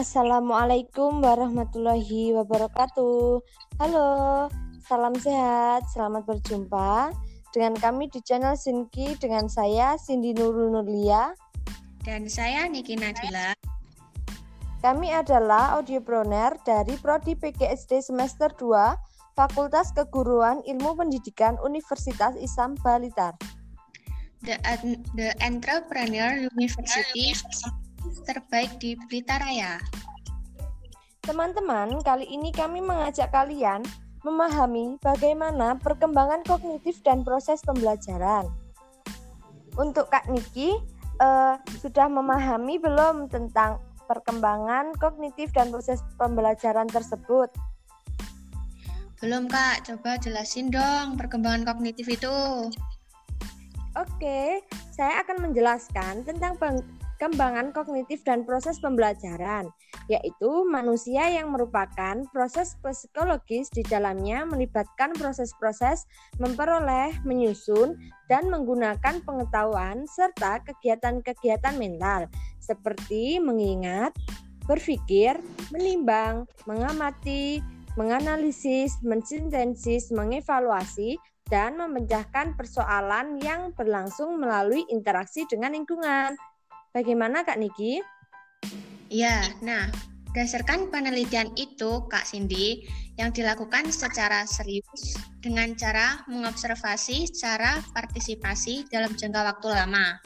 Assalamualaikum warahmatullahi wabarakatuh. Halo, salam sehat, selamat berjumpa dengan kami di channel Sinki dengan saya Cindy Nurul Nurlia dan saya Niki Nadila. Kami adalah audiopreneur dari Prodi PGSD semester 2 Fakultas Keguruan Ilmu Pendidikan Universitas Islam Balitar. The, the Entrepreneur University terbaik di Blitar Raya. Teman-teman, kali ini kami mengajak kalian memahami bagaimana perkembangan kognitif dan proses pembelajaran. Untuk Kak Niki, uh, sudah memahami belum tentang perkembangan kognitif dan proses pembelajaran tersebut? Belum kak, coba jelasin dong perkembangan kognitif itu. Oke, saya akan menjelaskan tentang perkembangan kognitif dan proses pembelajaran, yaitu manusia yang merupakan proses psikologis di dalamnya melibatkan proses-proses memperoleh, menyusun, dan menggunakan pengetahuan serta kegiatan-kegiatan mental seperti mengingat, berpikir, menimbang, mengamati, menganalisis, mensintesis, mengevaluasi, dan memecahkan persoalan yang berlangsung melalui interaksi dengan lingkungan. Bagaimana Kak Niki? Ya, nah berdasarkan penelitian itu Kak Cindy yang dilakukan secara serius dengan cara mengobservasi cara partisipasi dalam jangka waktu lama.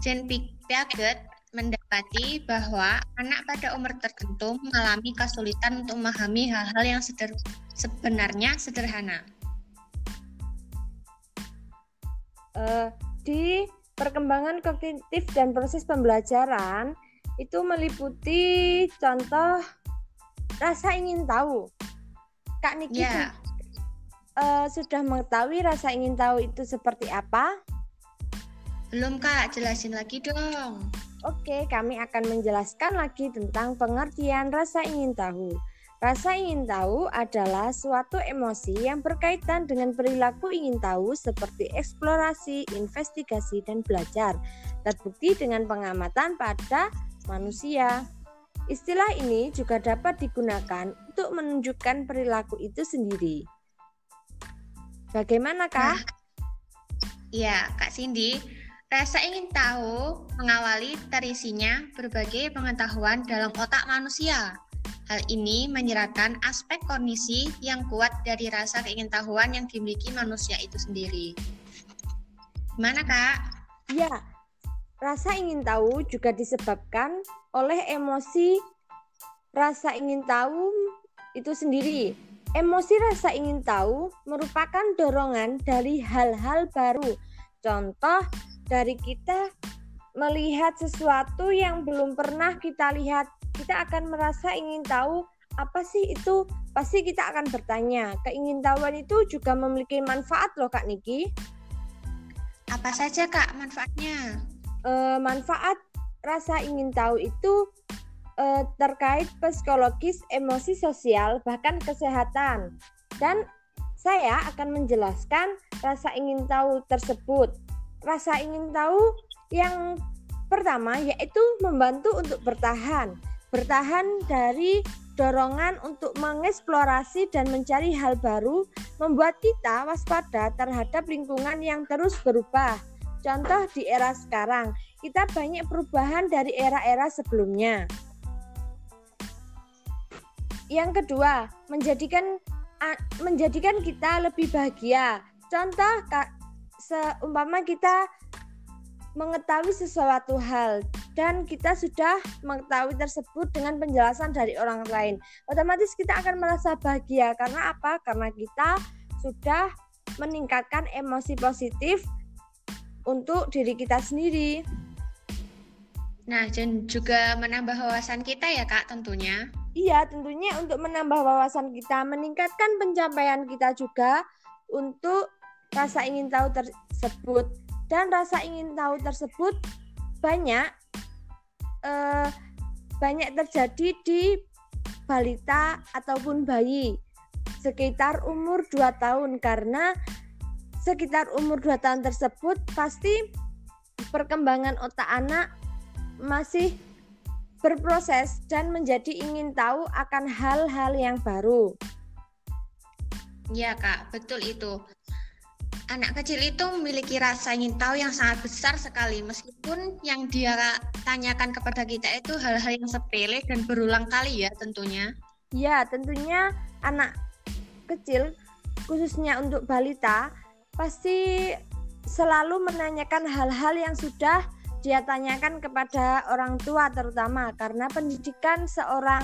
Jean Piaget mendapati bahwa anak pada umur tertentu mengalami kesulitan untuk memahami hal-hal yang seder sebenarnya sederhana. Uh, di Perkembangan kognitif dan proses pembelajaran itu meliputi contoh rasa ingin tahu. Kak Niki yeah. uh, sudah mengetahui rasa ingin tahu itu seperti apa? Belum Kak, jelasin lagi dong. Oke, kami akan menjelaskan lagi tentang pengertian rasa ingin tahu. Rasa ingin tahu adalah suatu emosi yang berkaitan dengan perilaku ingin tahu seperti eksplorasi, investigasi, dan belajar. Terbukti dengan pengamatan pada manusia. Istilah ini juga dapat digunakan untuk menunjukkan perilaku itu sendiri. Bagaimana, Kak? Iya, Kak Cindy. Rasa ingin tahu mengawali terisinya berbagai pengetahuan dalam otak manusia Hal ini menyerahkan aspek kondisi yang kuat dari rasa keingintahuan yang dimiliki manusia itu sendiri. Gimana, Kak? Ya, rasa ingin tahu juga disebabkan oleh emosi rasa ingin tahu itu sendiri. Emosi rasa ingin tahu merupakan dorongan dari hal-hal baru. Contoh dari kita melihat sesuatu yang belum pernah kita lihat kita akan merasa ingin tahu apa sih itu pasti kita akan bertanya. Keingintahuan itu juga memiliki manfaat loh kak Niki. Apa saja kak manfaatnya? E, manfaat rasa ingin tahu itu e, terkait psikologis emosi sosial bahkan kesehatan. Dan saya akan menjelaskan rasa ingin tahu tersebut. Rasa ingin tahu yang pertama yaitu membantu untuk bertahan bertahan dari dorongan untuk mengeksplorasi dan mencari hal baru membuat kita waspada terhadap lingkungan yang terus berubah. Contoh di era sekarang, kita banyak perubahan dari era-era sebelumnya. Yang kedua, menjadikan menjadikan kita lebih bahagia. Contoh seumpama kita mengetahui sesuatu hal dan kita sudah mengetahui tersebut dengan penjelasan dari orang lain. Otomatis kita akan merasa bahagia karena apa? Karena kita sudah meningkatkan emosi positif untuk diri kita sendiri. Nah, dan juga menambah wawasan kita ya, Kak, tentunya. Iya, tentunya untuk menambah wawasan kita, meningkatkan pencapaian kita juga untuk rasa ingin tahu tersebut. Dan rasa ingin tahu tersebut banyak eh, banyak terjadi di balita ataupun bayi sekitar umur 2 tahun karena sekitar umur 2 tahun tersebut pasti perkembangan otak anak masih berproses dan menjadi ingin tahu akan hal-hal yang baru. Ya kak, betul itu. Anak kecil itu memiliki rasa ingin tahu yang sangat besar sekali, meskipun yang dia tanyakan kepada kita itu hal-hal yang sepele dan berulang kali ya tentunya. Ya, tentunya anak kecil, khususnya untuk balita, pasti selalu menanyakan hal-hal yang sudah dia tanyakan kepada orang tua terutama karena pendidikan seorang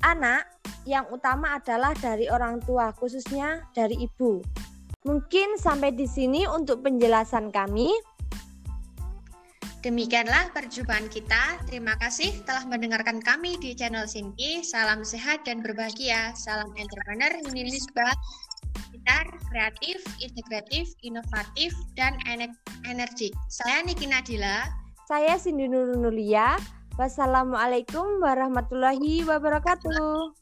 anak yang utama adalah dari orang tua, khususnya dari ibu. Mungkin sampai di sini untuk penjelasan kami. Demikianlah perjumpaan kita. Terima kasih telah mendengarkan kami di channel Sinki. Salam sehat dan berbahagia. Salam entrepreneur Indonesia. Pintar, kreatif, integratif, inovatif, dan energi. Saya Niki Nadila. Saya Cindy Nurunulia. Wassalamualaikum warahmatullahi wabarakatuh.